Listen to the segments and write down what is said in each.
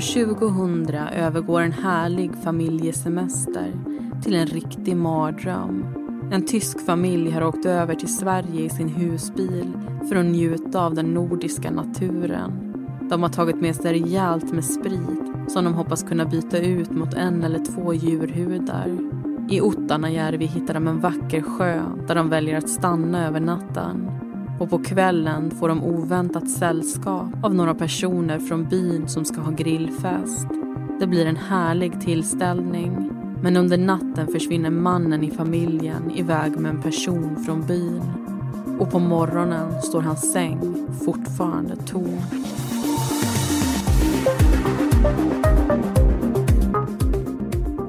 År 2000 övergår en härlig familjesemester till en riktig mardröm. En tysk familj har åkt över till Sverige i sin husbil för att njuta av den nordiska naturen. De har tagit med sig rejält med sprit som de hoppas kunna byta ut mot en eller två djurhudar. I Ottanajärvi hittar de en vacker sjö där de väljer att stanna över natten. Och på kvällen får de oväntat sällskap av några personer från byn som ska ha grillfest. Det blir en härlig tillställning. Men under natten försvinner mannen i familjen iväg med en person från byn. Och på morgonen står hans säng fortfarande tom.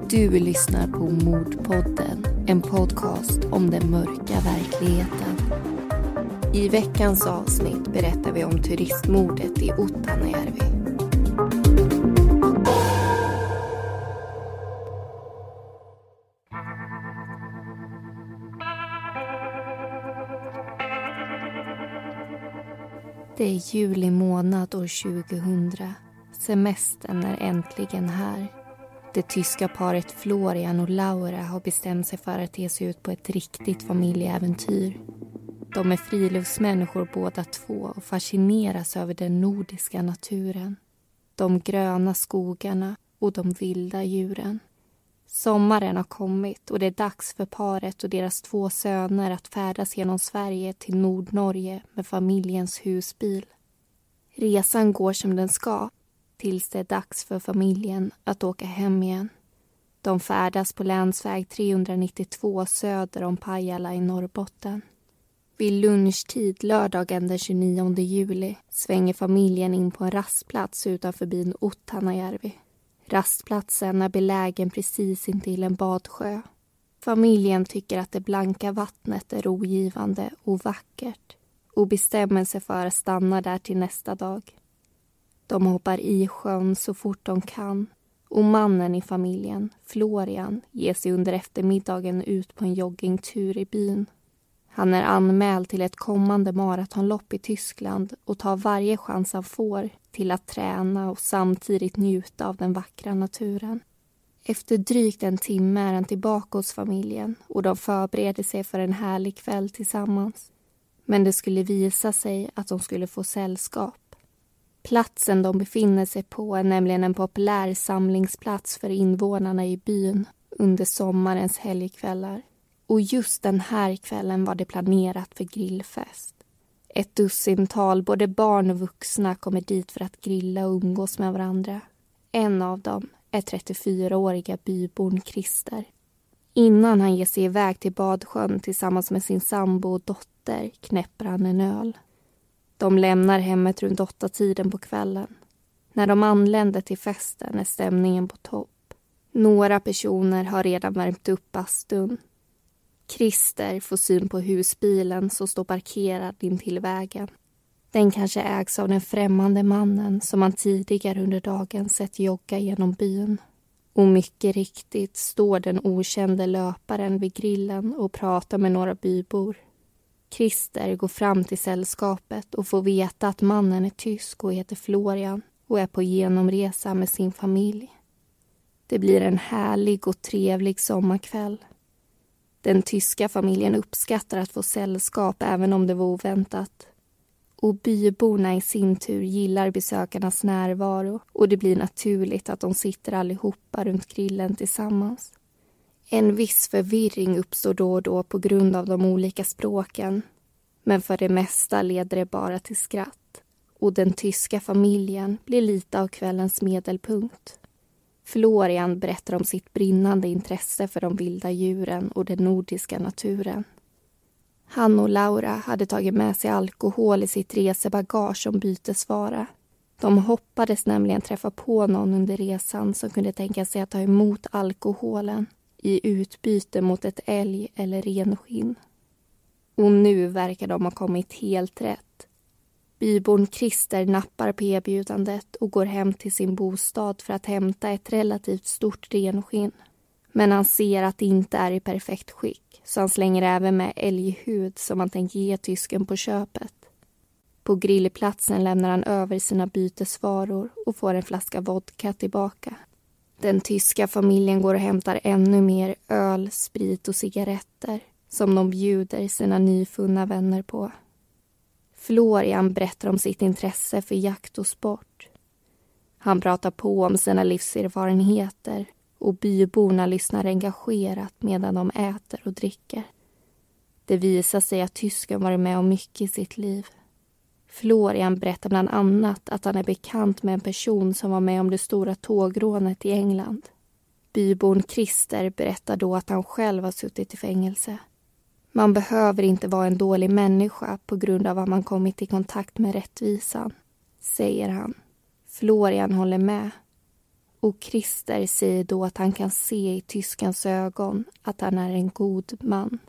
Du lyssnar på Mordpodden, en podcast om den mörka verkligheten. I veckans avsnitt berättar vi om turistmordet i Ottanajärvi. Det är juli månad år 2000. Semestern är äntligen här. Det tyska paret Florian och Laura har bestämt sig för att ge sig ut på ett riktigt familjeäventyr. De är friluftsmänniskor båda två och fascineras över den nordiska naturen. De gröna skogarna och de vilda djuren. Sommaren har kommit och det är dags för paret och deras två söner att färdas genom Sverige till Nordnorge med familjens husbil. Resan går som den ska tills det är dags för familjen att åka hem igen. De färdas på länsväg 392 söder om Pajala i Norrbotten. Vid lunchtid lördagen den 29 juli svänger familjen in på en rastplats utanför byn Ottanajärvi. Rastplatsen är belägen precis intill en badsjö. Familjen tycker att det blanka vattnet är rogivande och vackert och bestämmer sig för att stanna där till nästa dag. De hoppar i sjön så fort de kan och mannen i familjen, Florian, ger sig under eftermiddagen ut på en joggingtur i byn. Han är anmäld till ett kommande maratonlopp i Tyskland och tar varje chans han får till att träna och samtidigt njuta av den vackra naturen. Efter drygt en timme är han tillbaka hos familjen och de förbereder sig för en härlig kväll tillsammans. Men det skulle visa sig att de skulle få sällskap. Platsen de befinner sig på är nämligen en populär samlingsplats för invånarna i byn under sommarens helgkvällar. Och just den här kvällen var det planerat för grillfest. Ett dussintal, både barn och vuxna, kommer dit för att grilla och umgås med varandra. En av dem är 34-åriga byborn Christer. Innan han ger sig iväg till badsjön tillsammans med sin sambo och dotter knäpper han en öl. De lämnar hemmet runt åtta tiden på kvällen. När de anländer till festen är stämningen på topp. Några personer har redan värmt upp bastun. Christer får syn på husbilen som står parkerad intill vägen. Den kanske ägs av den främmande mannen som han tidigare under dagen sett jogga genom byn. Och mycket riktigt står den okände löparen vid grillen och pratar med några bybor. Christer går fram till sällskapet och får veta att mannen är tysk och heter Florian och är på genomresa med sin familj. Det blir en härlig och trevlig sommarkväll. Den tyska familjen uppskattar att få sällskap även om det var oväntat. Och byborna i sin tur gillar besökarnas närvaro och det blir naturligt att de sitter allihopa runt grillen tillsammans. En viss förvirring uppstår då och då på grund av de olika språken. Men för det mesta leder det bara till skratt. Och den tyska familjen blir lite av kvällens medelpunkt. Florian berättar om sitt brinnande intresse för de vilda djuren och den nordiska naturen. Han och Laura hade tagit med sig alkohol i sitt resebagage som bytesvara. De hoppades nämligen träffa på någon under resan som kunde tänka sig att ta emot alkoholen i utbyte mot ett älg eller renskinn. Och nu verkar de ha kommit helt rätt. Byborn Christer nappar på erbjudandet och går hem till sin bostad för att hämta ett relativt stort renskinn. Men han ser att det inte är i perfekt skick så han slänger även med älghud som han tänker ge tysken på köpet. På grillplatsen lämnar han över sina bytesvaror och får en flaska vodka tillbaka. Den tyska familjen går och hämtar ännu mer öl, sprit och cigaretter som de bjuder sina nyfunna vänner på. Florian berättar om sitt intresse för jakt och sport. Han pratar på om sina livserfarenheter och byborna lyssnar engagerat medan de äter och dricker. Det visar sig att tysken varit med om mycket i sitt liv. Florian berättar bland annat att han är bekant med en person som var med om det stora tågrånet i England. Byborn Christer berättar då att han själv har suttit i fängelse. Man behöver inte vara en dålig människa på grund av att man kommit i kontakt med rättvisan, säger han. Florian håller med. Och Christer säger då att han kan se i tyskens ögon att han är en god man.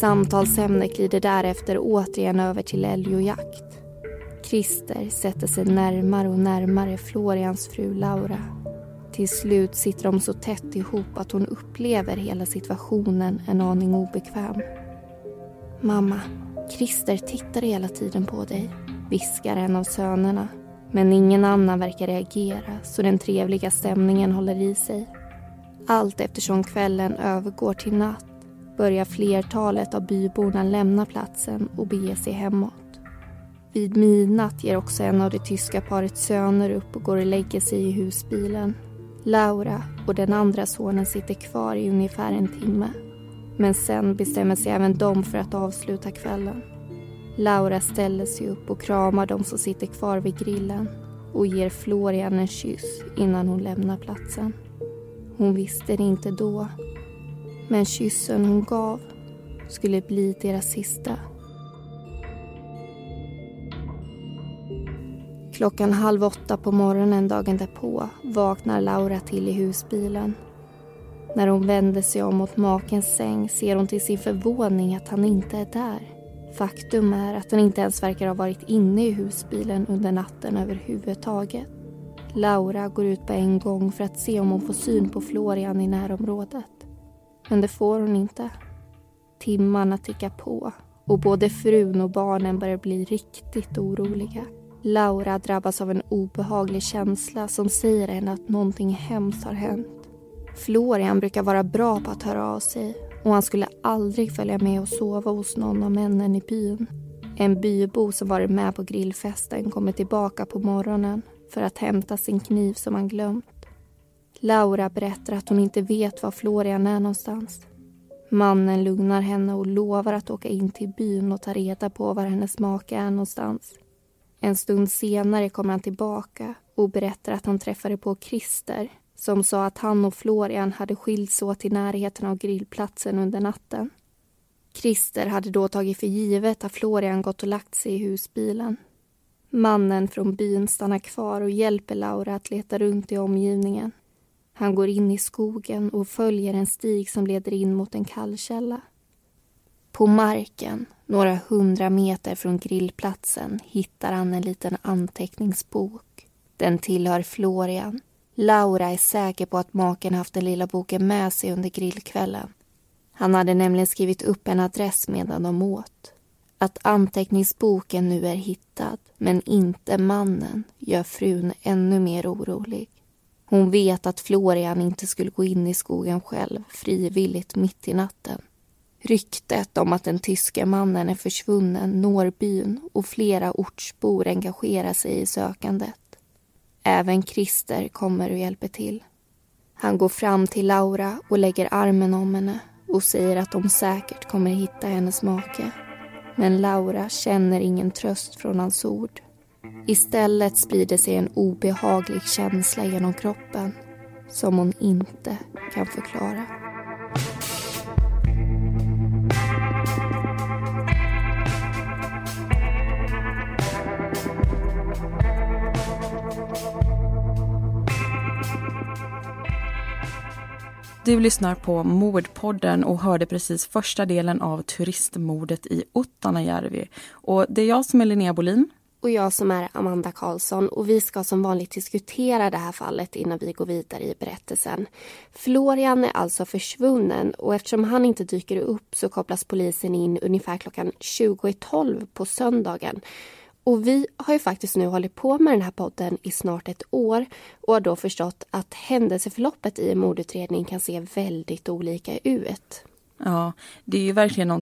Samtalsämnet glider därefter återigen över till älgjakt. Christer sätter sig närmare och närmare Florians fru Laura. Till slut sitter de så tätt ihop att hon upplever hela situationen en aning obekväm. Mamma, Christer tittar hela tiden på dig, viskar en av sönerna. Men ingen annan verkar reagera så den trevliga stämningen håller i sig. Allt eftersom kvällen övergår till natt börjar flertalet av byborna lämna platsen och bege sig hemåt. Vid midnatt ger också en av det tyska parets söner upp och går och lägger sig i husbilen. Laura och den andra sonen sitter kvar i ungefär en timme. Men sen bestämmer sig även de för att avsluta kvällen. Laura ställer sig upp och kramar de som sitter kvar vid grillen och ger Florian en kyss innan hon lämnar platsen. Hon visste det inte då, men kyssen hon gav skulle bli deras sista. Klockan halv åtta på morgonen dagen därpå vaknar Laura till i husbilen. När hon vänder sig om mot makens säng ser hon till sin förvåning att han inte är där. Faktum är att han inte ens verkar ha varit inne i husbilen under natten överhuvudtaget. Laura går ut på en gång för att se om hon får syn på Florian i närområdet. Men det får hon inte. Timmarna tickar på och både frun och barnen börjar bli riktigt oroliga. Laura drabbas av en obehaglig känsla som säger henne att någonting hemskt har hänt. Florian brukar vara bra på att höra av sig och han skulle aldrig följa med och sova hos någon av männen i byn. En bybo som varit med på grillfesten kommer tillbaka på morgonen för att hämta sin kniv som han glömt. Laura berättar att hon inte vet var Florian är någonstans. Mannen lugnar henne och lovar att åka in till byn och ta reda på var hennes make är någonstans. En stund senare kommer han tillbaka och berättar att han träffade på Christer som sa att han och Florian hade skilts åt i närheten av grillplatsen under natten. Christer hade då tagit för givet att Florian gått och lagt sig i husbilen. Mannen från byn stannar kvar och hjälper Laura att leta runt i omgivningen. Han går in i skogen och följer en stig som leder in mot en kallkälla. På marken, några hundra meter från grillplatsen, hittar han en liten anteckningsbok. Den tillhör Florian. Laura är säker på att maken haft den lilla boken med sig under grillkvällen. Han hade nämligen skrivit upp en adress medan de åt. Att anteckningsboken nu är hittad, men inte mannen, gör frun ännu mer orolig. Hon vet att Florian inte skulle gå in i skogen själv frivilligt mitt i natten. Ryktet om att den tyske mannen är försvunnen når byn och flera ortsbor engagerar sig i sökandet. Även Christer kommer och hjälper till. Han går fram till Laura och lägger armen om henne och säger att de säkert kommer hitta hennes make. Men Laura känner ingen tröst från hans ord. Istället sprider sig en obehaglig känsla genom kroppen som hon inte kan förklara. Du lyssnar på Mordpodden och hörde precis första delen av turistmordet i Ottanajärvi. Och det är jag som är Linnea Bolin. och jag som är Amanda Karlsson och vi ska som vanligt diskutera det här fallet innan vi går vidare i berättelsen. Florian är alltså försvunnen och eftersom han inte dyker upp så kopplas polisen in ungefär klockan 20.12 på söndagen. Och vi har ju faktiskt nu hållit på med den här podden i snart ett år och har då förstått att händelseförloppet i en mordutredning kan se väldigt olika ut. Ja, det är ju verkligen något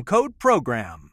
code PROGRAM.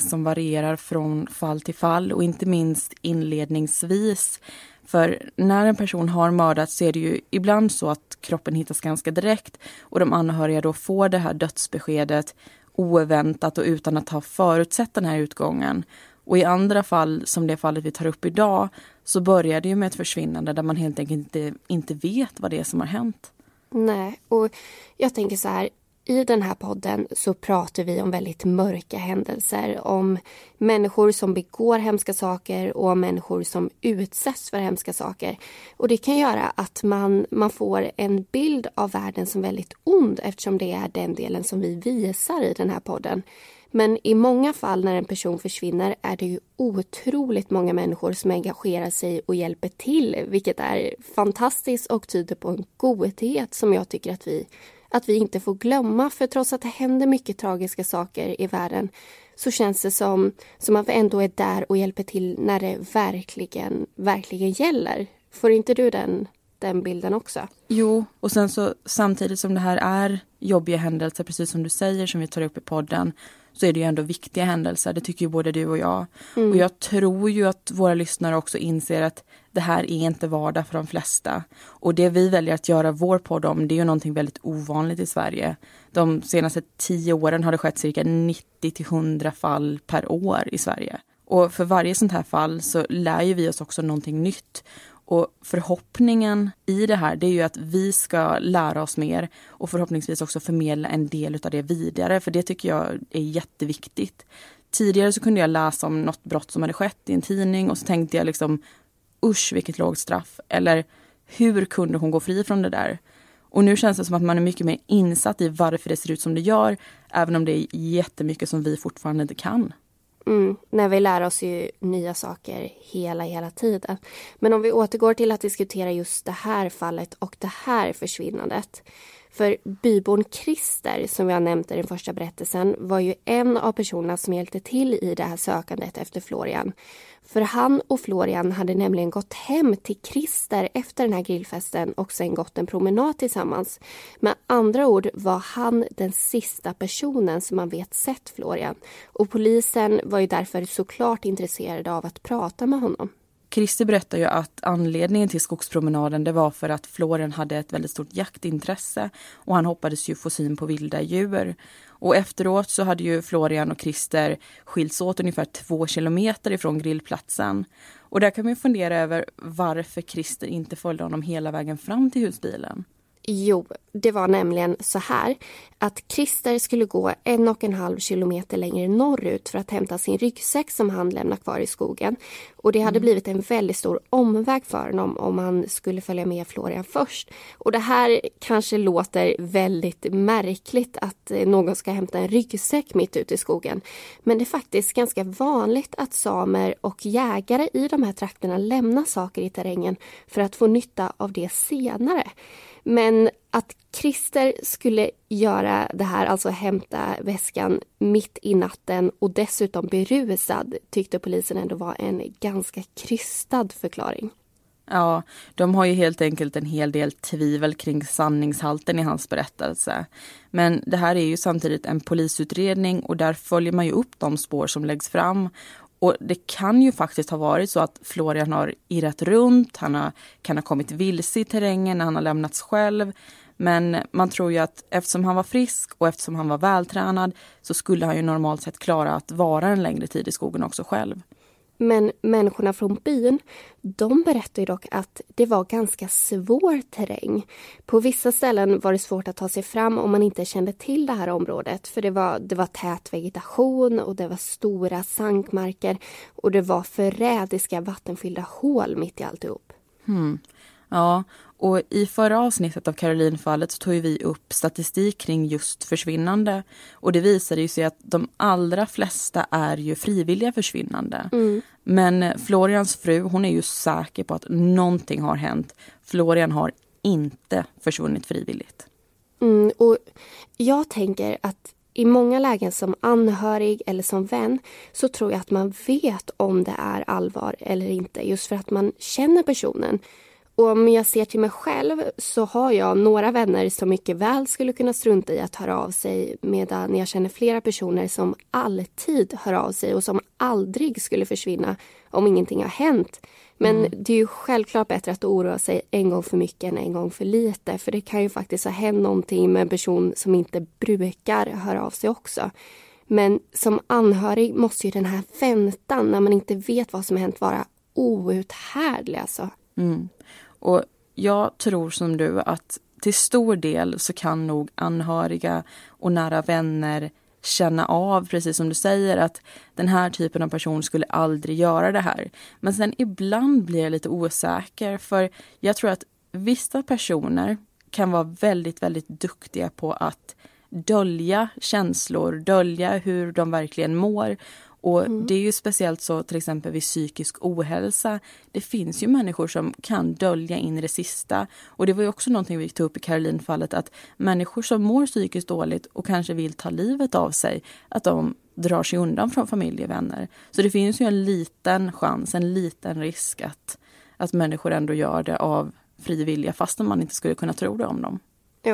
som varierar från fall till fall och inte minst inledningsvis. För när en person har mördats så är det ju ibland så att kroppen hittas ganska direkt och de anhöriga då får det här dödsbeskedet oväntat och utan att ha förutsett den här utgången. Och i andra fall, som det fallet vi tar upp idag, så börjar det ju med ett försvinnande där man helt enkelt inte, inte vet vad det är som har hänt. Nej, och jag tänker så här, i den här podden så pratar vi om väldigt mörka händelser. Om människor som begår hemska saker och om människor som utsätts för hemska saker. Och det kan göra att man, man får en bild av världen som väldigt ond eftersom det är den delen som vi visar i den här podden. Men i många fall när en person försvinner är det ju otroligt många människor som engagerar sig och hjälper till vilket är fantastiskt och tyder på en godhet som jag tycker att vi att vi inte får glömma. För trots att det händer mycket tragiska saker i världen så känns det som, som att vi ändå är där och hjälper till när det verkligen, verkligen gäller. Får inte du den, den bilden också? Jo, och sen så samtidigt som det här är jobbiga händelser, precis som du säger, som vi tar upp i podden, så är det ju ändå viktiga händelser. Det tycker ju både du och jag. Mm. Och jag tror ju att våra lyssnare också inser att det här är inte vardag för de flesta. Och det vi väljer att göra vår podd om, det är ju någonting väldigt ovanligt i Sverige. De senaste tio åren har det skett cirka 90 till 100 fall per år i Sverige. Och för varje sånt här fall så lär ju vi oss också någonting nytt. Och förhoppningen i det här det är ju att vi ska lära oss mer och förhoppningsvis också förmedla en del av det vidare för det tycker jag är jätteviktigt. Tidigare så kunde jag läsa om något brott som hade skett i en tidning och så tänkte jag liksom usch vilket lågt straff eller hur kunde hon gå fri från det där? Och nu känns det som att man är mycket mer insatt i varför det ser ut som det gör även om det är jättemycket som vi fortfarande inte kan. Mm, när vi lär oss ju nya saker hela, hela tiden. Men om vi återgår till att diskutera just det här fallet och det här försvinnandet. För bybon Christer, som vi har nämnt i den första berättelsen, var ju en av personerna som hjälpte till i det här sökandet efter Florian. För han och Florian hade nämligen gått hem till Christer efter den här grillfesten och sen gått en promenad tillsammans. Med andra ord var han den sista personen som man vet sett Florian. Och polisen var ju därför såklart intresserade av att prata med honom. Christer berättar ju att anledningen till skogspromenaden det var för att Florian hade ett väldigt stort jaktintresse och han hoppades ju få syn på vilda djur. Och efteråt så hade ju Florian och Christer skilts åt ungefär två kilometer ifrån grillplatsen. Och där kan man fundera över varför Christer inte följde honom hela vägen fram till husbilen. Jo, det var nämligen så här att Christer skulle gå en och en halv kilometer längre norrut för att hämta sin ryggsäck som han lämnat kvar i skogen. Och det hade mm. blivit en väldigt stor omväg för honom om han skulle följa med Florian först. Och det här kanske låter väldigt märkligt att eh, någon ska hämta en ryggsäck mitt ute i skogen. Men det är faktiskt ganska vanligt att samer och jägare i de här trakterna lämnar saker i terrängen för att få nytta av det senare. Men att Christer skulle göra det här, alltså hämta väskan mitt i natten och dessutom berusad tyckte polisen ändå var en ganska krystad förklaring. Ja, de har ju helt enkelt en hel del tvivel kring sanningshalten i hans berättelse. Men det här är ju samtidigt en polisutredning och där följer man ju upp de spår som läggs fram och det kan ju faktiskt ha varit så att Florian har irrat runt, han har, kan ha kommit vilse i terrängen när han har lämnats själv. Men man tror ju att eftersom han var frisk och eftersom han var vältränad så skulle han ju normalt sett klara att vara en längre tid i skogen också själv. Men människorna från byn, de berättar dock att det var ganska svår terräng. På vissa ställen var det svårt att ta sig fram om man inte kände till det här området. För det var, det var tät vegetation och det var stora sankmarker och det var förrädiska vattenfyllda hål mitt i alltihop. Hmm. Ja, och i förra avsnittet av Caroline-fallet så tog vi upp statistik kring just försvinnande. Och det visade ju sig att de allra flesta är ju frivilliga försvinnande. Mm. Men Florians fru, hon är ju säker på att någonting har hänt. Florian har inte försvunnit frivilligt. Mm, och jag tänker att i många lägen som anhörig eller som vän så tror jag att man vet om det är allvar eller inte just för att man känner personen. Och om jag ser till mig själv så har jag några vänner som mycket väl skulle kunna strunta i att höra av sig medan jag känner flera personer som alltid hör av sig och som aldrig skulle försvinna om ingenting har hänt. Men mm. det är ju självklart bättre att oroa sig en gång för mycket än en gång för lite. För det kan ju faktiskt ha hänt någonting med en person som inte brukar höra av sig också. Men som anhörig måste ju den här väntan när man inte vet vad som hänt vara outhärdlig alltså. Mm. Och jag tror som du att till stor del så kan nog anhöriga och nära vänner känna av, precis som du säger, att den här typen av person skulle aldrig göra det här. Men sen ibland blir jag lite osäker för jag tror att vissa personer kan vara väldigt, väldigt duktiga på att dölja känslor, dölja hur de verkligen mår och mm. Det är ju speciellt så till exempel vid psykisk ohälsa. Det finns ju människor som kan dölja in det sista. Och det var ju också någonting vi tog upp i Caroline-fallet att människor som mår psykiskt dåligt och kanske vill ta livet av sig, att de drar sig undan från familj och vänner. Så det finns ju en liten chans, en liten risk att, att människor ändå gör det av fri vilja fastän man inte skulle kunna tro det om dem.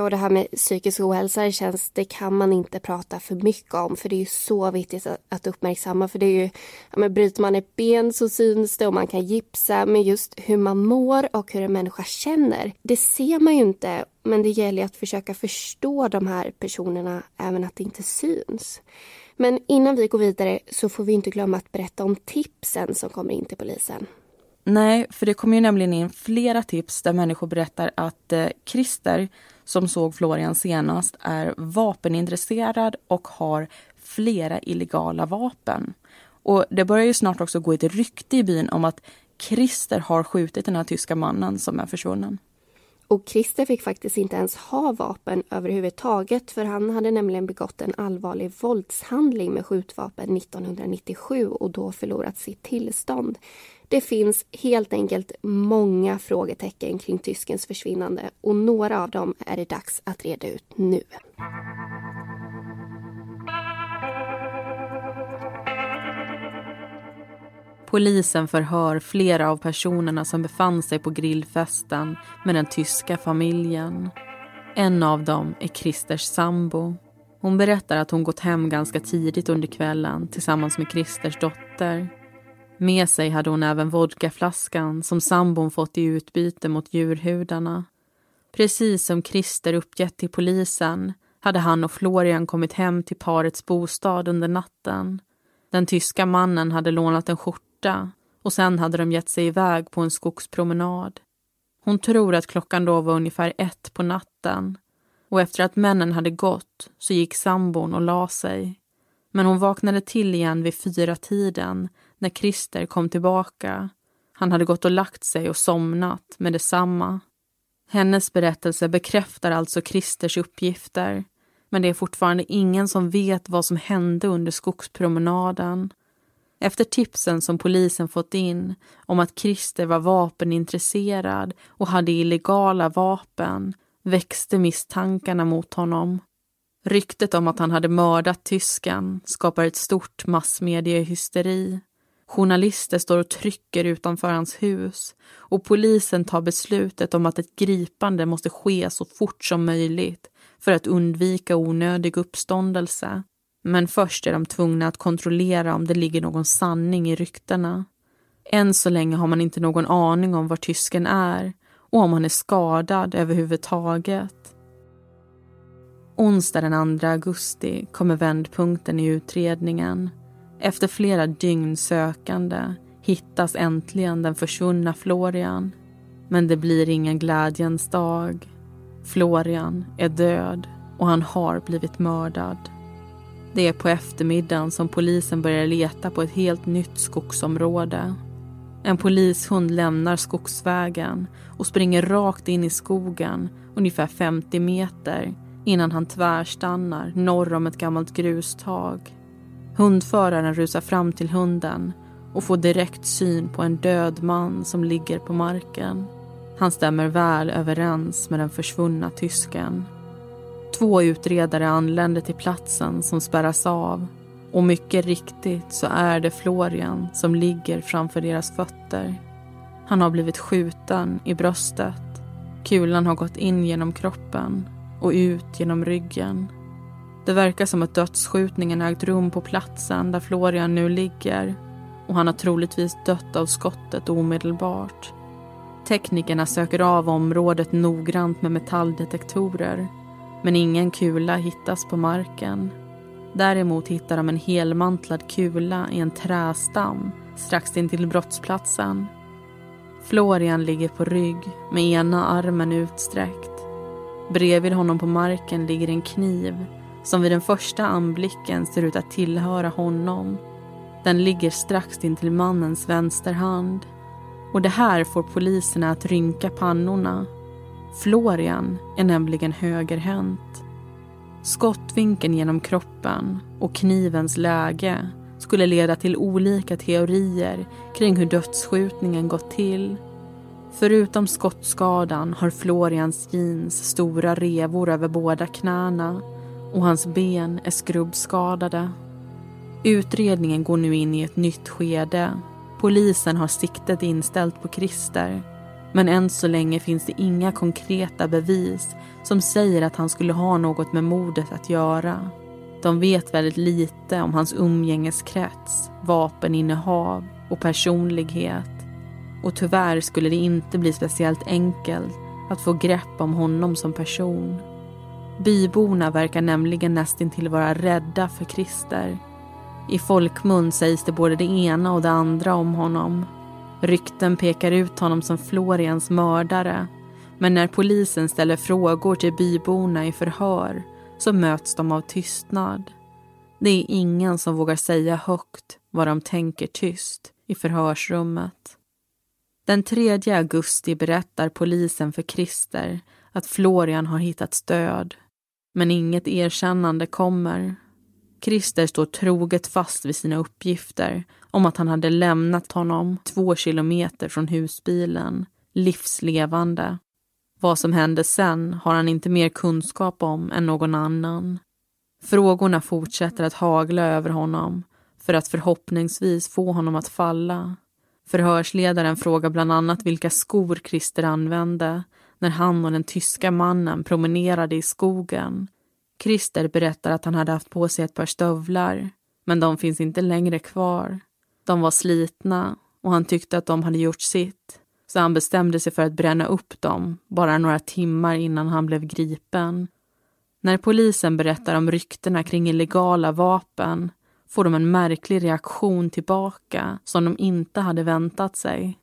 Och det här med psykisk ohälsa det känns, det kan man inte prata för mycket om för det är så viktigt att, att uppmärksamma för det är ju, ja, men bryter man ett ben så syns det och man kan gipsa men just hur man mår och hur en människa känner det ser man ju inte men det gäller att försöka förstå de här personerna även att det inte syns. Men innan vi går vidare så får vi inte glömma att berätta om tipsen som kommer in till polisen. Nej, för det kommer ju nämligen in flera tips där människor berättar att eh, Christer som såg Florian senast är vapenintresserad och har flera illegala vapen. Och det börjar ju snart också gå ett rykte i byn om att Christer har skjutit den här tyska mannen som är försvunnen. Och Christer fick faktiskt inte ens ha vapen överhuvudtaget för han hade nämligen begått en allvarlig våldshandling med skjutvapen 1997 och då förlorat sitt tillstånd. Det finns helt enkelt många frågetecken kring tyskens försvinnande och några av dem är det dags att reda ut nu. Polisen förhör flera av personerna som befann sig på grillfesten med den tyska familjen. En av dem är Christers sambo. Hon berättar att hon gått hem ganska tidigt under kvällen tillsammans med Christers dotter. Med sig hade hon även vodkaflaskan som sambon fått i utbyte mot djurhudarna. Precis som Christer uppgett till polisen hade han och Florian kommit hem till parets bostad under natten. Den tyska mannen hade lånat en skjorta och sen hade de gett sig iväg på en skogspromenad. Hon tror att klockan då var ungefär ett på natten och efter att männen hade gått så gick sambon och la sig. Men hon vaknade till igen vid fyra tiden när Christer kom tillbaka. Han hade gått och lagt sig och somnat med detsamma. Hennes berättelse bekräftar alltså Christers uppgifter men det är fortfarande ingen som vet vad som hände under skogspromenaden. Efter tipsen som polisen fått in om att Christer var vapenintresserad och hade illegala vapen växte misstankarna mot honom. Ryktet om att han hade mördat tysken skapar ett stort massmediehysteri. Journalister står och trycker utanför hans hus och polisen tar beslutet om att ett gripande måste ske så fort som möjligt för att undvika onödig uppståndelse. Men först är de tvungna att kontrollera om det ligger någon sanning i ryktena. Än så länge har man inte någon aning om var tysken är och om han är skadad överhuvudtaget. Onsdag den 2 augusti kommer vändpunkten i utredningen. Efter flera dygn sökande hittas äntligen den försvunna Florian. Men det blir ingen glädjens dag. Florian är död och han har blivit mördad. Det är på eftermiddagen som polisen börjar leta på ett helt nytt skogsområde. En polishund lämnar skogsvägen och springer rakt in i skogen ungefär 50 meter innan han tvärstannar norr om ett gammalt grustag. Hundföraren rusar fram till hunden och får direkt syn på en död man som ligger på marken. Han stämmer väl överens med den försvunna tysken. Två utredare anländer till platsen som spärras av och mycket riktigt så är det Florian som ligger framför deras fötter. Han har blivit skjuten i bröstet. Kulan har gått in genom kroppen och ut genom ryggen. Det verkar som att dödsskjutningen ägt rum på platsen där Florian nu ligger och han har troligtvis dött av skottet omedelbart. Teknikerna söker av området noggrant med metalldetektorer men ingen kula hittas på marken. Däremot hittar de en helmantlad kula i en trästam strax intill brottsplatsen. Florian ligger på rygg med ena armen utsträckt. Bredvid honom på marken ligger en kniv som vid den första anblicken ser ut att tillhöra honom. Den ligger strax intill mannens vänsterhand. Och det här får poliserna att rynka pannorna. Florian är nämligen högerhänt. Skottvinkeln genom kroppen och knivens läge skulle leda till olika teorier kring hur dödsskjutningen gått till. Förutom skottskadan har Florians jeans stora revor över båda knäna och hans ben är skrubbskadade. Utredningen går nu in i ett nytt skede. Polisen har siktet inställt på Christer men än så länge finns det inga konkreta bevis som säger att han skulle ha något med mordet att göra. De vet väldigt lite om hans umgängeskrets, vapeninnehav och personlighet. Och tyvärr skulle det inte bli speciellt enkelt att få grepp om honom som person. Byborna verkar nämligen nästintill vara rädda för Christer. I folkmun sägs det både det ena och det andra om honom. Rykten pekar ut honom som Florians mördare men när polisen ställer frågor till byborna i förhör så möts de av tystnad. Det är ingen som vågar säga högt vad de tänker tyst i förhörsrummet. Den 3 augusti berättar polisen för Christer att Florian har hittats död. Men inget erkännande kommer. Christer står troget fast vid sina uppgifter om att han hade lämnat honom två kilometer från husbilen, livslevande. Vad som hände sen har han inte mer kunskap om än någon annan. Frågorna fortsätter att hagla över honom för att förhoppningsvis få honom att falla. Förhörsledaren frågar bland annat vilka skor Christer använde när han och den tyska mannen promenerade i skogen. Christer berättar att han hade haft på sig ett par stövlar, men de finns inte längre kvar. De var slitna och han tyckte att de hade gjort sitt så han bestämde sig för att bränna upp dem bara några timmar innan han blev gripen. När polisen berättar om ryktena kring illegala vapen får de en märklig reaktion tillbaka som de inte hade väntat sig.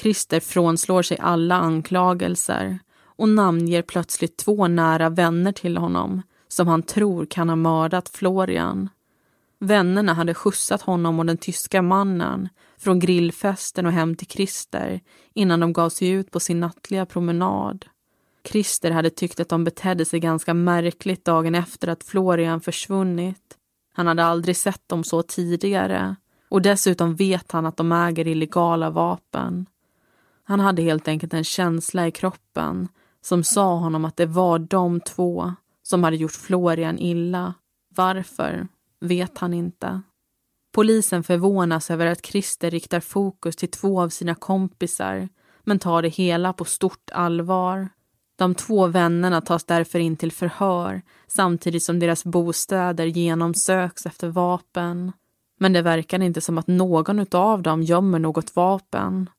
Christer frånslår sig alla anklagelser och namnger plötsligt två nära vänner till honom som han tror kan ha mördat Florian. Vännerna hade skjutsat honom och den tyska mannen från grillfesten och hem till Christer innan de gav sig ut på sin nattliga promenad. Christer hade tyckt att de betedde sig ganska märkligt dagen efter att Florian försvunnit. Han hade aldrig sett dem så tidigare och dessutom vet han att de äger illegala vapen. Han hade helt enkelt en känsla i kroppen som sa honom att det var de två som hade gjort Florian illa. Varför vet han inte. Polisen förvånas över att Christer riktar fokus till två av sina kompisar men tar det hela på stort allvar. De två vännerna tas därför in till förhör samtidigt som deras bostäder genomsöks efter vapen. Men det verkar inte som att någon av dem gömmer något vapen.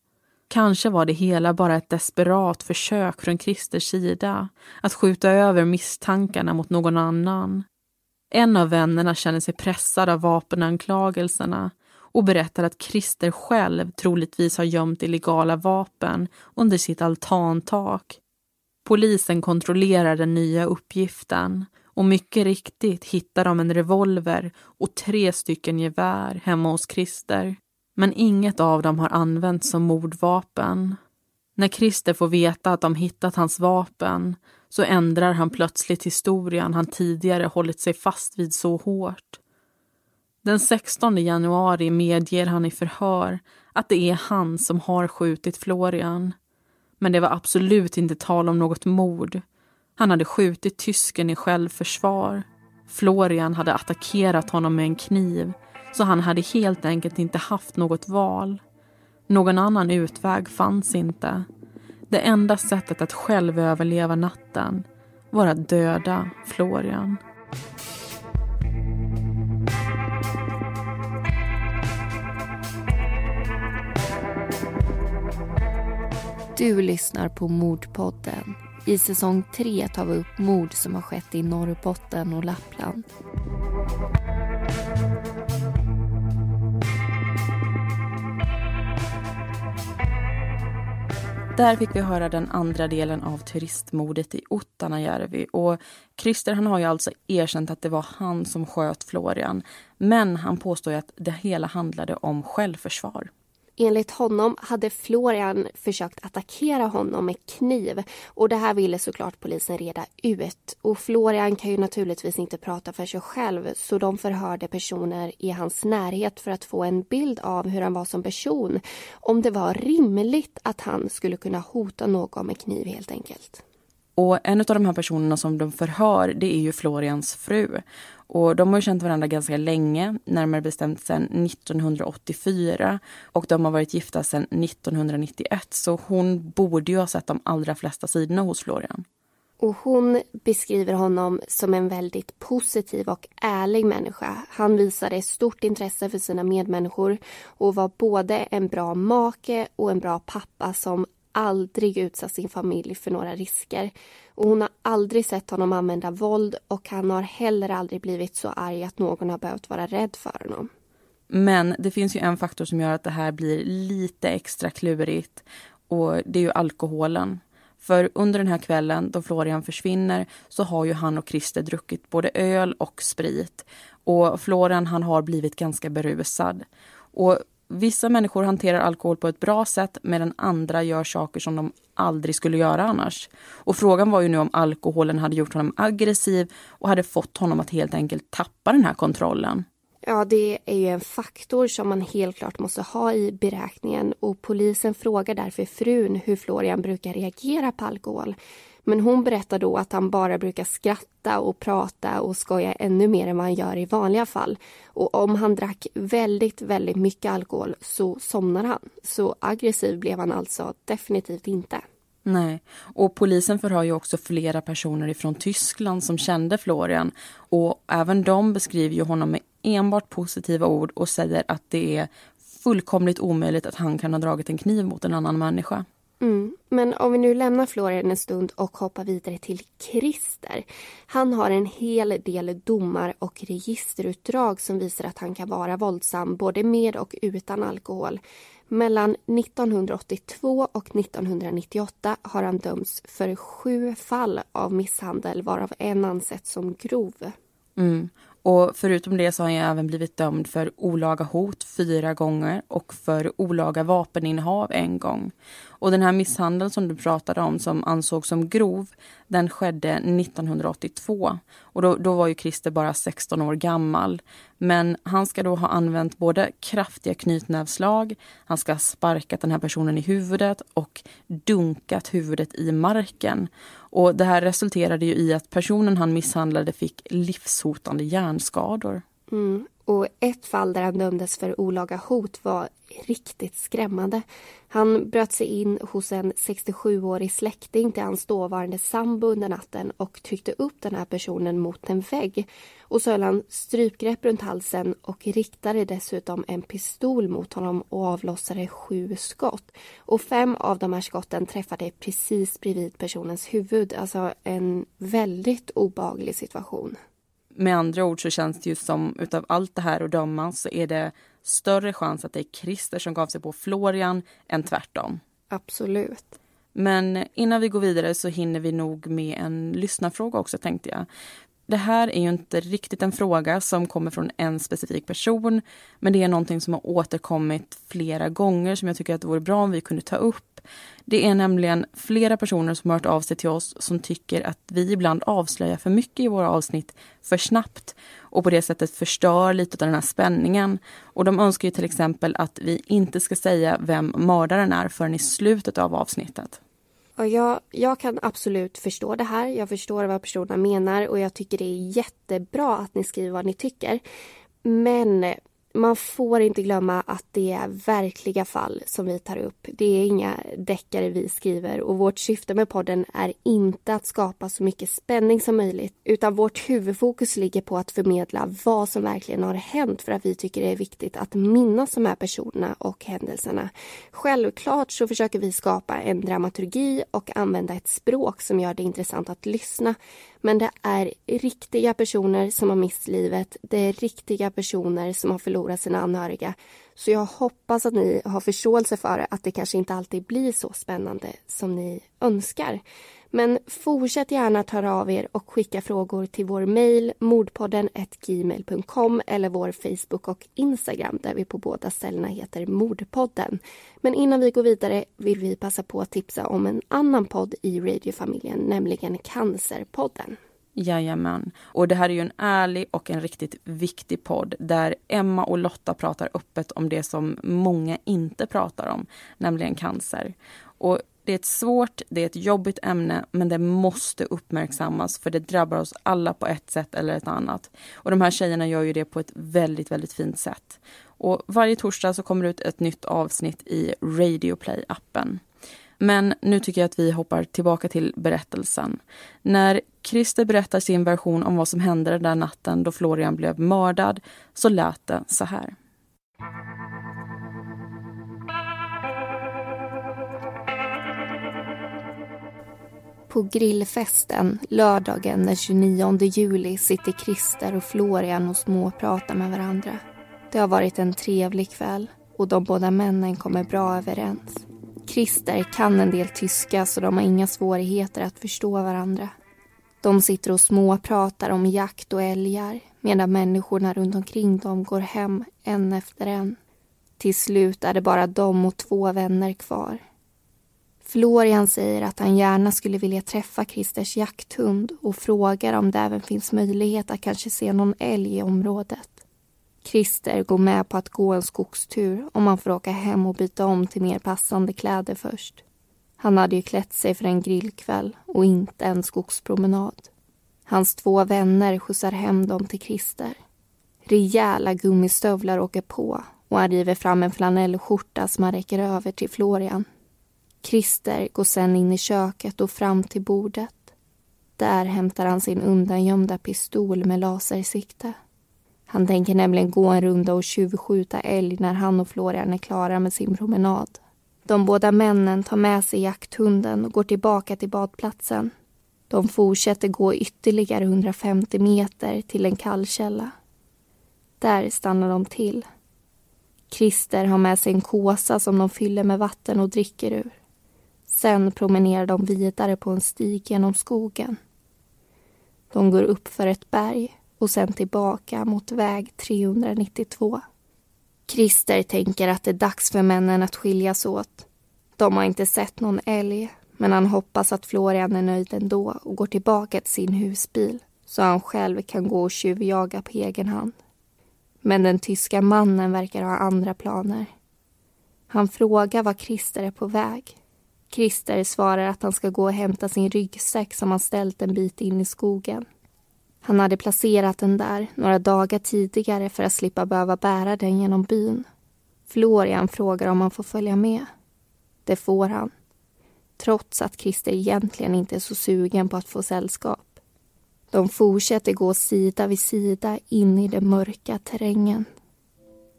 Kanske var det hela bara ett desperat försök från Christers sida att skjuta över misstankarna mot någon annan. En av vännerna känner sig pressad av vapenanklagelserna och berättar att Christer själv troligtvis har gömt illegala vapen under sitt altantak. Polisen kontrollerar den nya uppgiften och mycket riktigt hittar de en revolver och tre stycken gevär hemma hos Christer. Men inget av dem har använts som mordvapen. När Christer får veta att de hittat hans vapen så ändrar han plötsligt historien han tidigare hållit sig fast vid så hårt. Den 16 januari medger han i förhör att det är han som har skjutit Florian. Men det var absolut inte tal om något mord. Han hade skjutit tysken i självförsvar. Florian hade attackerat honom med en kniv så han hade helt enkelt inte haft något val. Någon annan utväg fanns inte. Det enda sättet att själv överleva natten var att döda Florian. Du lyssnar på Mordpodden. I säsong 3 tar vi upp mord som har skett i Norrbotten och Lappland. Där fick vi höra den andra delen av turistmordet i Ottanajärvi. Och Christer han har ju alltså erkänt att det var han som sköt Florian. Men han påstår att det hela handlade om självförsvar. Enligt honom hade Florian försökt attackera honom med kniv och det här ville såklart polisen reda ut. Och Florian kan ju naturligtvis inte prata för sig själv så de förhörde personer i hans närhet för att få en bild av hur han var som person. Om det var rimligt att han skulle kunna hota någon med kniv helt enkelt. Och en av de här personerna som de förhör det är ju Florians fru. Och de har känt varandra ganska länge, närmare bestämt sedan 1984. Och de har varit gifta sedan 1991, så hon borde ju ha sett de allra flesta sidorna hos Florian. Och hon beskriver honom som en väldigt positiv och ärlig människa. Han visade stort intresse för sina medmänniskor och var både en bra make och en bra pappa som aldrig utsatt sin familj för några risker. Och hon har aldrig sett honom använda våld och han har heller aldrig blivit så arg att någon har behövt vara rädd för honom. Men det finns ju en faktor som gör att det här blir lite extra klurigt och det är ju alkoholen. För under den här kvällen då Florian försvinner så har ju han och Christer druckit både öl och sprit. Och Florian han har blivit ganska berusad. Och Vissa människor hanterar alkohol på ett bra sätt medan andra gör saker som de aldrig skulle göra annars. Och frågan var ju nu om alkoholen hade gjort honom aggressiv och hade fått honom att helt enkelt tappa den här kontrollen. Ja, det är ju en faktor som man helt klart måste ha i beräkningen och polisen frågar därför frun hur Florian brukar reagera på alkohol. Men hon berättar då att han bara brukar skratta och prata och skoja ännu mer än vad han gör i vanliga fall. Och om han drack väldigt, väldigt mycket alkohol så somnar han. Så aggressiv blev han alltså definitivt inte. Nej, och polisen förhör ju också flera personer ifrån Tyskland som kände Florian och även de beskriver ju honom med enbart positiva ord och säger att det är fullkomligt omöjligt att han kan ha dragit en kniv mot en annan människa. Mm. Men om vi nu lämnar Florian en stund och hoppar vidare till Christer. Han har en hel del domar och registerutdrag som visar att han kan vara våldsam både med och utan alkohol. Mellan 1982 och 1998 har han dömts för sju fall av misshandel varav en ansetts som grov. Mm. Och förutom det så har han även blivit dömd för olaga hot fyra gånger och för olaga vapeninnehav en gång. Och den här misshandeln som du pratade om som ansågs som grov, den skedde 1982. Och då, då var ju Christer bara 16 år gammal. Men han ska då ha använt både kraftiga knytnävslag, han ska ha sparkat den här personen i huvudet och dunkat huvudet i marken. Och det här resulterade ju i att personen han misshandlade fick livshotande hjärnskador. Mm. Och ett fall där han dömdes för olaga hot var riktigt skrämmande. Han bröt sig in hos en 67-årig släkting till hans dåvarande sambo under natten och tryckte upp den här personen mot en vägg. Och så höll han strypgrepp runt halsen och riktade dessutom en pistol mot honom och avlossade sju skott. Och fem av de här skotten träffade precis bredvid personens huvud. Alltså en väldigt obaglig situation. Med andra ord så känns det ju som utav allt det här att döma så är det större chans att det är Christer som gav sig på Florian än tvärtom. Absolut. Men innan vi går vidare så hinner vi nog med en lyssnarfråga också tänkte jag. Det här är ju inte riktigt en fråga som kommer från en specifik person men det är någonting som har återkommit flera gånger som jag tycker att det vore bra om vi kunde ta upp. Det är nämligen flera personer som har hört av sig till oss som tycker att vi ibland avslöjar för mycket i våra avsnitt för snabbt och på det sättet förstör lite av den här spänningen. Och de önskar ju till exempel att vi inte ska säga vem mördaren är förrän i slutet av avsnittet. Och jag, jag kan absolut förstå det här. Jag förstår vad personerna menar och jag tycker det är jättebra att ni skriver vad ni tycker. Men man får inte glömma att det är verkliga fall som vi tar upp. Det är inga deckare vi skriver och vårt syfte med podden är inte att skapa så mycket spänning som möjligt utan vårt huvudfokus ligger på att förmedla vad som verkligen har hänt för att vi tycker det är viktigt att minnas de här personerna och händelserna. Självklart så försöker vi skapa en dramaturgi och använda ett språk som gör det intressant att lyssna men det är riktiga personer som har mist livet. Det är riktiga personer som har förlorat sina anhöriga. Så jag hoppas att ni har förståelse för att det kanske inte alltid blir så spännande som ni önskar. Men fortsätt gärna att höra av er och skicka frågor till vår mejl mordpodden gmail.com eller vår Facebook och Instagram där vi på båda ställena heter Mordpodden. Men innan vi går vidare vill vi passa på att tipsa om en annan podd i radiofamiljen, nämligen Cancerpodden. Jajamän. Och det här är ju en ärlig och en riktigt viktig podd där Emma och Lotta pratar öppet om det som många inte pratar om, nämligen cancer. Och det är ett svårt, det är ett jobbigt ämne men det måste uppmärksammas för det drabbar oss alla på ett sätt eller ett annat. Och de här tjejerna gör ju det på ett väldigt, väldigt fint sätt. Och varje torsdag så kommer det ut ett nytt avsnitt i Radioplay-appen. Men nu tycker jag att vi hoppar tillbaka till berättelsen. När Christer berättar sin version om vad som hände den där natten då Florian blev mördad så lät det så här. På grillfesten lördagen den 29 juli sitter Christer och Florian och småpratar med varandra. Det har varit en trevlig kväll och de båda männen kommer bra överens. Christer kan en del tyska så de har inga svårigheter att förstå varandra. De sitter och småpratar om jakt och älgar medan människorna runt omkring dem går hem en efter en. Till slut är det bara de och två vänner kvar. Florian säger att han gärna skulle vilja träffa Christers jakthund och frågar om det även finns möjlighet att kanske se någon älg i området. Christer går med på att gå en skogstur om han får åka hem och byta om till mer passande kläder först. Han hade ju klätt sig för en grillkväll och inte en skogspromenad. Hans två vänner skjutsar hem dem till Christer. Rejäla gummistövlar åker på och han river fram en flanellskjorta som han räcker över till Florian. Christer går sen in i köket och fram till bordet. Där hämtar han sin undangömda pistol med lasersikte. Han tänker nämligen gå en runda och tjuvskjuta älg när han och Florian är klara med sin promenad. De båda männen tar med sig jakthunden och går tillbaka till badplatsen. De fortsätter gå ytterligare 150 meter till en kallkälla. Där stannar de till. Christer har med sig en kåsa som de fyller med vatten och dricker ur. Sen promenerar de vidare på en stig genom skogen. De går upp för ett berg och sen tillbaka mot väg 392. Christer tänker att det är dags för männen att skiljas åt. De har inte sett någon älg men han hoppas att Florian är nöjd ändå och går tillbaka till sin husbil så han själv kan gå och tjuvjaga på egen hand. Men den tyska mannen verkar ha andra planer. Han frågar var Christer är på väg Christer svarar att han ska gå och hämta sin ryggsäck som han ställt en bit in i skogen. Han hade placerat den där några dagar tidigare för att slippa behöva bära den genom byn. Florian frågar om han får följa med. Det får han. Trots att Christer egentligen inte är så sugen på att få sällskap. De fortsätter gå sida vid sida in i den mörka terrängen.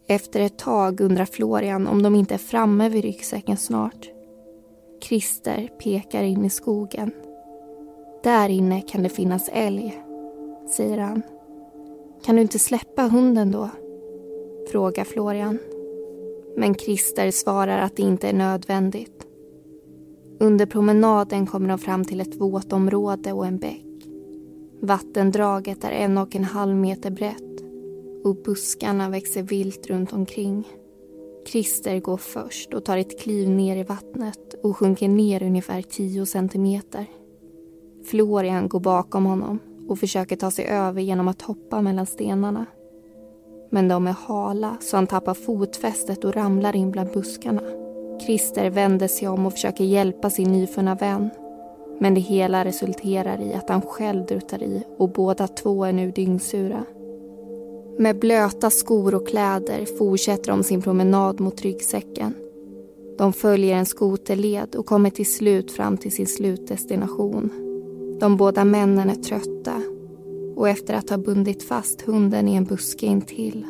Efter ett tag undrar Florian om de inte är framme vid ryggsäcken snart. Christer pekar in i skogen. Där inne kan det finnas älg, säger han. Kan du inte släppa hunden då? Frågar Florian. Men Christer svarar att det inte är nödvändigt. Under promenaden kommer de fram till ett våtområde och en bäck. Vattendraget är en och en halv meter brett och buskarna växer vilt runt omkring. Christer går först och tar ett kliv ner i vattnet och sjunker ner ungefär 10 centimeter. Florian går bakom honom och försöker ta sig över genom att hoppa mellan stenarna. Men de är hala så han tappar fotfästet och ramlar in bland buskarna. Christer vänder sig om och försöker hjälpa sin nyfunna vän. Men det hela resulterar i att han själv drutar i och båda två är nu dyngsura. Med blöta skor och kläder fortsätter de sin promenad mot ryggsäcken. De följer en skoterled och kommer till slut fram till sin slutdestination. De båda männen är trötta och efter att ha bundit fast hunden i en buske intill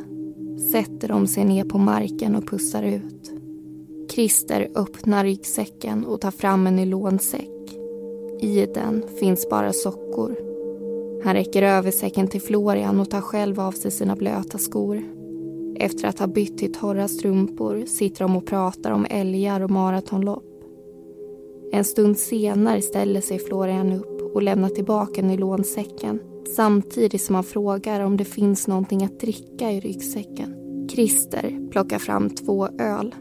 sätter de sig ner på marken och pussar ut. Christer öppnar ryggsäcken och tar fram en nylonsäck. I den finns bara sockor. Han räcker över säcken till Florian och tar själv av sig sina blöta skor. Efter att ha bytt till torra strumpor sitter de och pratar om älgar och maratonlopp. En stund senare ställer sig Florian upp och lämnar tillbaka nylonsäcken samtidigt som han frågar om det finns någonting att dricka i ryggsäcken. Christer plockar fram två öl.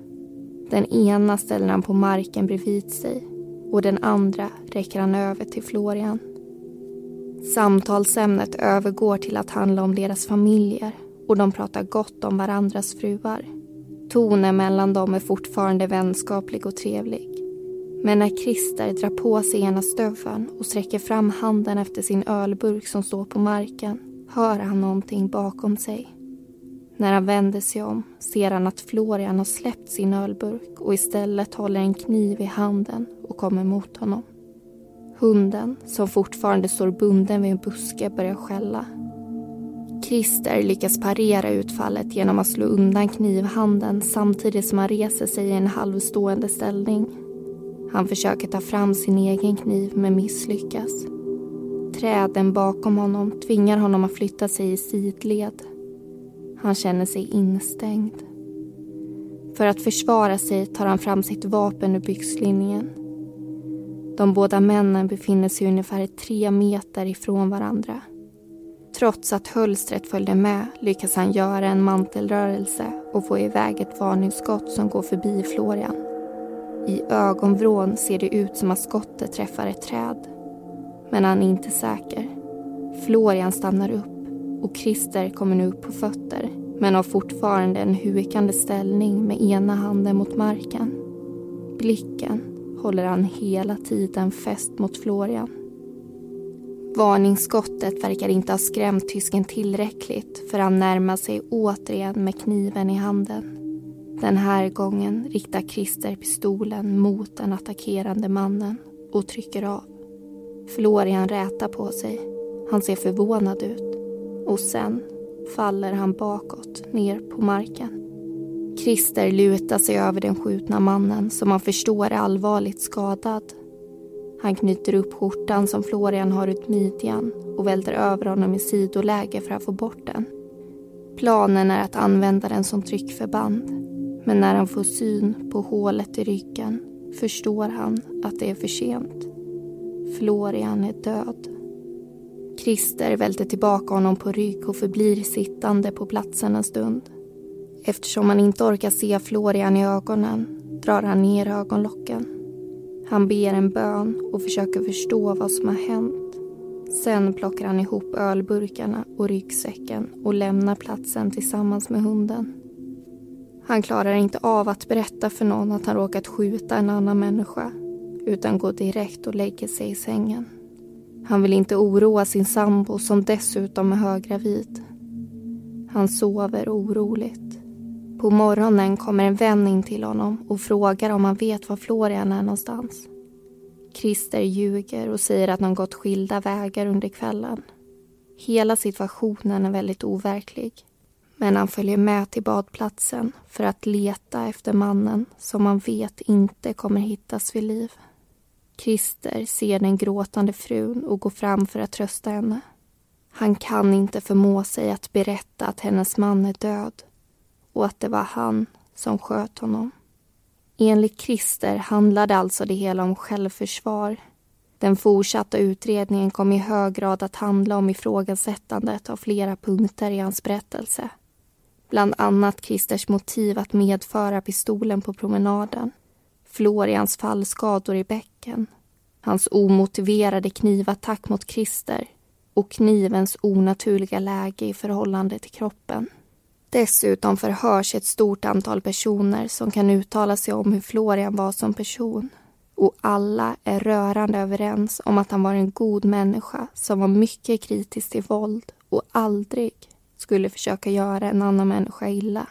Den ena ställer han på marken bredvid sig och den andra räcker han över till Florian. Samtalsämnet övergår till att handla om deras familjer och de pratar gott om varandras fruar. Tonen mellan dem är fortfarande vänskaplig och trevlig. Men när Christer drar på sig ena stöveln och sträcker fram handen efter sin ölburk som står på marken hör han någonting bakom sig. När han vänder sig om ser han att Florian har släppt sin ölburk och istället håller en kniv i handen och kommer mot honom. Hunden, som fortfarande står bunden vid en buske, börjar skälla. Christer lyckas parera utfallet genom att slå undan knivhanden samtidigt som han reser sig i en halvstående ställning. Han försöker ta fram sin egen kniv men misslyckas. Träden bakom honom tvingar honom att flytta sig i sidled. Han känner sig instängd. För att försvara sig tar han fram sitt vapen ur byxlinningen. De båda männen befinner sig ungefär tre meter ifrån varandra. Trots att hölstret följde med lyckas han göra en mantelrörelse och få iväg ett varningsskott som går förbi Florian. I ögonvrån ser det ut som att skottet träffar ett träd. Men han är inte säker. Florian stannar upp och Christer kommer nu upp på fötter men har fortfarande en hukande ställning med ena handen mot marken. Blicken håller han hela tiden fäst mot Florian. Varningsskottet verkar inte ha skrämt tysken tillräckligt för han närmar sig återigen med kniven i handen. Den här gången riktar Christer pistolen mot den attackerande mannen och trycker av. Florian rätar på sig. Han ser förvånad ut. Och sen faller han bakåt, ner på marken. Christer lutar sig över den skjutna mannen som han förstår är allvarligt skadad. Han knyter upp skjortan som Florian har ut midjan och välter över honom i sidoläge för att få bort den. Planen är att använda den som tryckförband men när han får syn på hålet i ryggen förstår han att det är för sent. Florian är död. Christer välter tillbaka honom på rygg och förblir sittande på platsen en stund. Eftersom han inte orkar se Florian i ögonen drar han ner ögonlocken. Han ber en bön och försöker förstå vad som har hänt. Sen plockar han ihop ölburkarna och ryggsäcken och lämnar platsen tillsammans med hunden. Han klarar inte av att berätta för någon att han råkat skjuta en annan människa utan går direkt och lägger sig i sängen. Han vill inte oroa sin sambo som dessutom är höggravid. Han sover oroligt. På morgonen kommer en vän in till honom och frågar om han vet var Florian är någonstans. Christer ljuger och säger att de gått skilda vägar under kvällen. Hela situationen är väldigt overklig. Men han följer med till badplatsen för att leta efter mannen som han vet inte kommer hittas vid liv. Christer ser den gråtande frun och går fram för att trösta henne. Han kan inte förmå sig att berätta att hennes man är död och att det var han som sköt honom. Enligt Christer handlade alltså det hela om självförsvar. Den fortsatta utredningen kom i hög grad att handla om ifrågasättandet av flera punkter i hans berättelse. Bland annat Christers motiv att medföra pistolen på promenaden. Florians fallskador i bäcken. Hans omotiverade knivattack mot Christer och knivens onaturliga läge i förhållande till kroppen. Dessutom förhörs ett stort antal personer som kan uttala sig om hur Florian var som person. Och alla är rörande överens om att han var en god människa som var mycket kritisk till våld och aldrig skulle försöka göra en annan människa illa.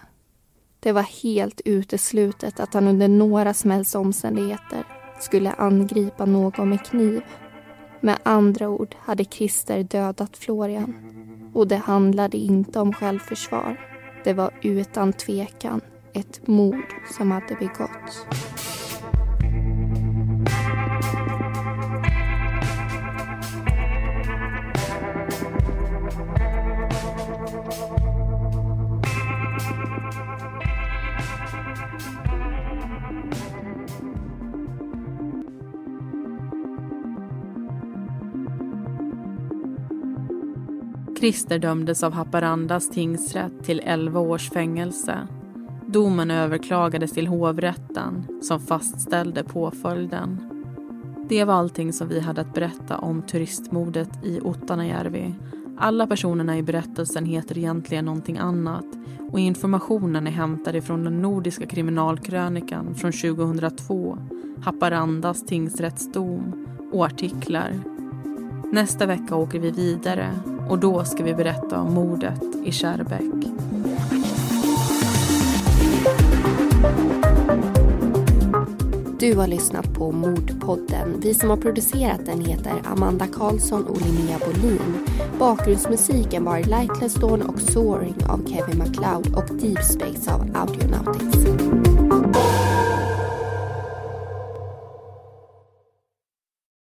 Det var helt uteslutet att han under några som helst omständigheter skulle angripa någon med kniv. Med andra ord hade Christer dödat Florian. Och det handlade inte om självförsvar. Det var utan tvekan ett mord som hade begåtts. Christer dömdes av Haparandas tingsrätt till 11 års fängelse. Domen överklagades till hovrätten som fastställde påföljden. Det var allting som vi hade att berätta om turistmordet i Ottanajärvi. Alla personerna i berättelsen heter egentligen någonting annat och informationen är hämtad ifrån den nordiska kriminalkrönikan från 2002, Haparandas tingsrättsdom och artiklar. Nästa vecka åker vi vidare och då ska vi berätta om mordet i Kärrbäck. Du har lyssnat på Mordpodden. Vi som har producerat den heter Amanda Karlsson och Linnea Bolin. Bakgrundsmusiken var Lightless Dawn och Soaring av Kevin MacLeod och Deep Space av Audionautics.